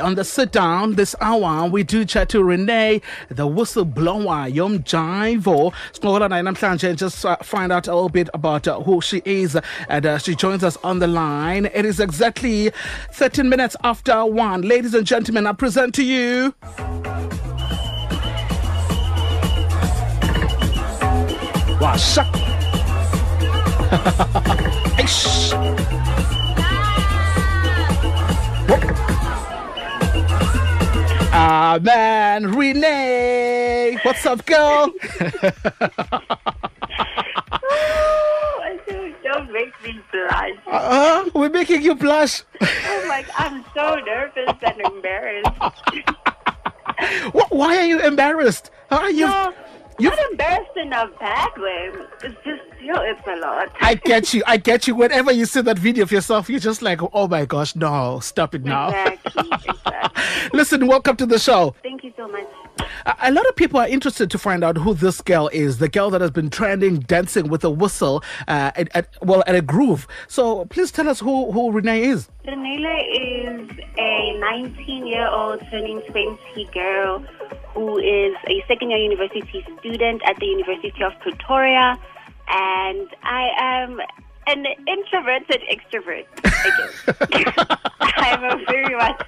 On the sit down this hour, we do chat to Renee, the whistleblower, Yom Jaivo. and just uh, find out a little bit about uh, who she is. And uh, she joins us on the line. It is exactly 13 minutes after one. Ladies and gentlemen, I present to you. Wow, shuck. Ah man, Renee, what's up, girl? oh, don't make me blush. Uh, we're making you blush. oh my, I'm so nervous and embarrassed. Why are you embarrassed? Are you? No, you're not embarrassed in a bad way. It's just, you know, it's a lot. I get you. I get you. Whenever you see that video of yourself, you're just like, oh my gosh, no, stop it now. Exactly, exactly. Listen, welcome to the show. Thank you so much. A lot of people are interested to find out who this girl is, the girl that has been trending dancing with a whistle, uh, at, at, well, at a groove. So please tell us who, who Renee is. Renee is a 19 year old turning 20 girl who is a second year university student at the University of Pretoria. And I am an introverted extrovert, I'm a very much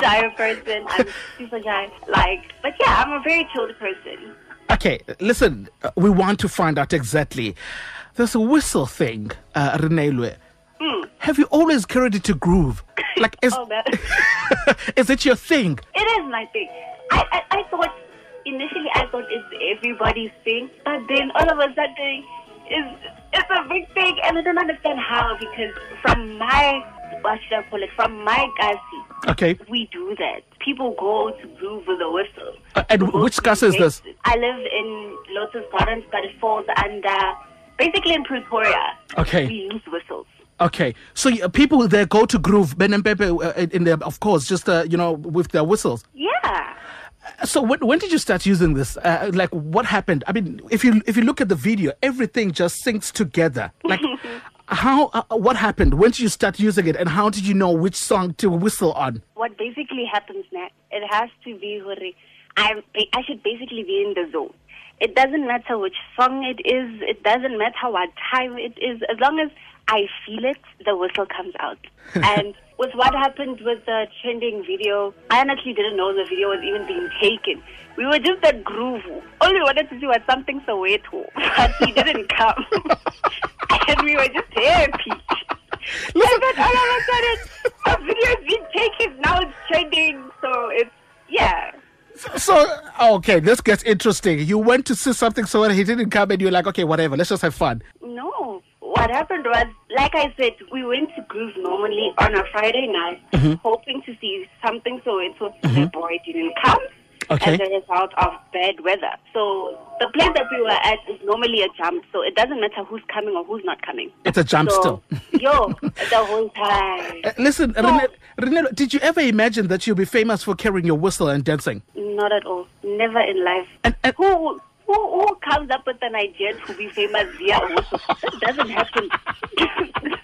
shy person. I'm super shy. Like, but yeah, I'm a very chilled person. Okay, listen, uh, we want to find out exactly. There's a whistle thing, uh. Mm. Have you always carried it to groove? Like, is, oh, is it your thing? It is my thing. I, I, I thought initially I thought it's everybody's thing, but then all of a sudden it's it's a big thing, and I don't understand how because from my what should I call it? From my kasi, okay, we do that. People go to groove with a whistle. Uh, and which kasi is this? I live in Lotus Gardens, but it falls under basically in Pretoria. Okay, we use whistles. Okay, so uh, people there go to groove Ben and Pepe uh, in there, of course, just uh, you know with their whistles. Yeah. So when, when did you start using this? Uh, like, what happened? I mean, if you if you look at the video, everything just syncs together. Like, how? Uh, what happened? When did you start using it, and how did you know which song to whistle on? What basically happens now? It has to be. I I should basically be in the zone. It doesn't matter which song it is. It doesn't matter what time it is. As long as I feel it, the whistle comes out. and with what happened with the trending video, I honestly didn't know the video was even being taken. We were just at groove. All we wanted to do was Samthing so Soweto, but he didn't come. and we were just happy. Listen. And all of a sudden, the video is being taken. Now it's trending. So it's, yeah. So, okay, this gets interesting. You went to see something so he didn't come and you're like, okay, whatever, let's just have fun. No what happened was, like I said, we went to Groove normally on a Friday night, mm-hmm. hoping to see something. So it was mm-hmm. the boy didn't come. Okay. As a result of bad weather. So the place that we were at is normally a jump, so it doesn't matter who's coming or who's not coming. It's a jump so, still. yo, the whole time. Uh, listen, so, did you ever imagine that you'll be famous for carrying your whistle and dancing? Not at all. Never in life. And, and who who, who comes up with an idea to be famous via That doesn't happen.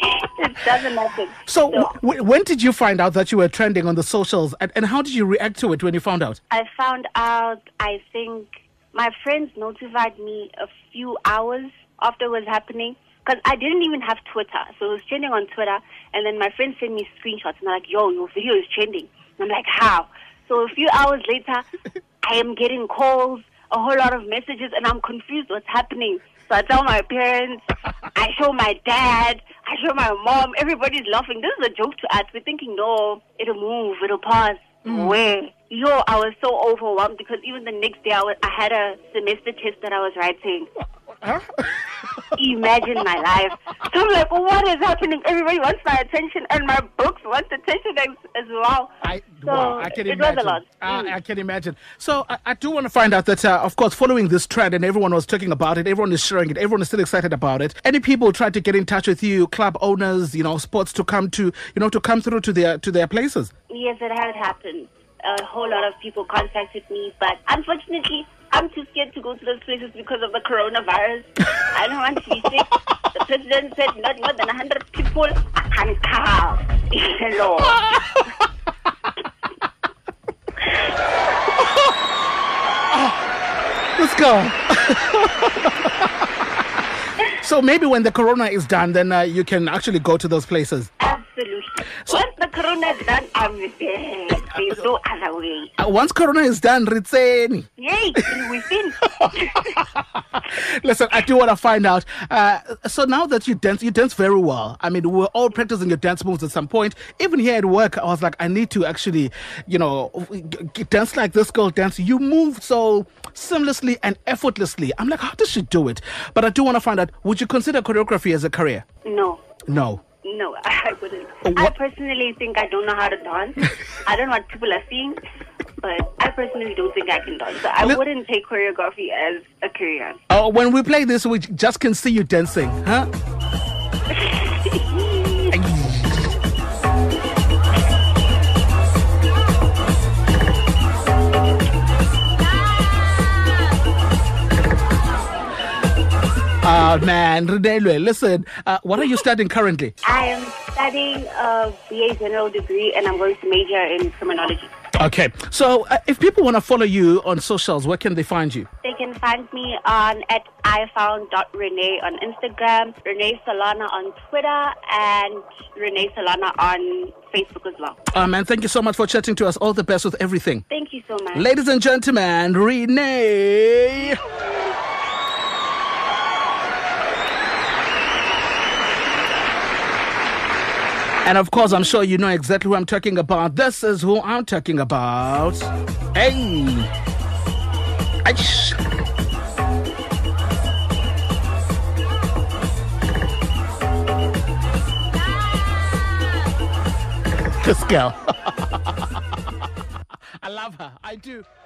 it doesn't happen. So, so w- when did you find out that you were trending on the socials, and, and how did you react to it when you found out? I found out. I think my friends notified me a few hours after it was happening because I didn't even have Twitter, so it was trending on Twitter. And then my friends sent me screenshots, and they're like, "Yo, your video is trending." And I'm like, "How?" So a few hours later, I am getting calls a whole lot of messages and I'm confused what's happening. So I tell my parents, I show my dad, I show my mom, everybody's laughing. This is a joke to us. We're thinking, no, it'll move, it'll pass. Mm. Where? Yo, I was so overwhelmed because even the next day I, was, I had a semester test that I was writing. Huh? Imagine my life. So I'm like, what is happening? Everybody wants my attention, and my books want attention as, as well. I, so wow, I can it imagine. was a lot. Uh, mm. I can imagine. So I, I do want to find out that, uh, of course, following this trend, and everyone was talking about it, everyone is sharing it, everyone is still excited about it. Any people try to get in touch with you, club owners, you know, sports to come to, you know, to come through to their to their places? Yes, it has happened. A whole lot of people contacted me, but unfortunately, I'm too scared to go to those places because of the coronavirus. I don't want to be sick. The president said not more than 100 people. can come. Hello. Let's go. so maybe when the corona is done, then uh, you can actually go to those places. Once the corona is done, I'm there. There's no other way. Uh, once corona is done, Ritseni. Yay, we finished. Listen, I do want to find out. Uh, so now that you dance, you dance very well. I mean, we're all practicing your dance moves at some point. Even here at work, I was like, I need to actually, you know, g- dance like this girl dance. You move so seamlessly and effortlessly. I'm like, how does she do it? But I do want to find out. Would you consider choreography as a career? No. No. No, I wouldn't. I personally think I don't know how to dance. I don't know what people are seeing, but I personally don't think I can dance. So I wouldn't take choreography as a career. Oh, when we play this, we just can see you dancing, huh? Ah man, Renelwe, listen, uh, what are you studying currently? I am studying a BA general degree and I'm going to major in criminology. Okay, so uh, if people want to follow you on socials, where can they find you? They can find me on at ifound.renee on Instagram, Renee Solana on Twitter, and Renee Solana on Facebook as well. Uh, man, thank you so much for chatting to us. All the best with everything. Thank you so much. Ladies and gentlemen, Renee. And of course, I'm sure you know exactly who I'm talking about. This is who I'm talking about. Hey. Aish. This girl. I love her. I do. I do.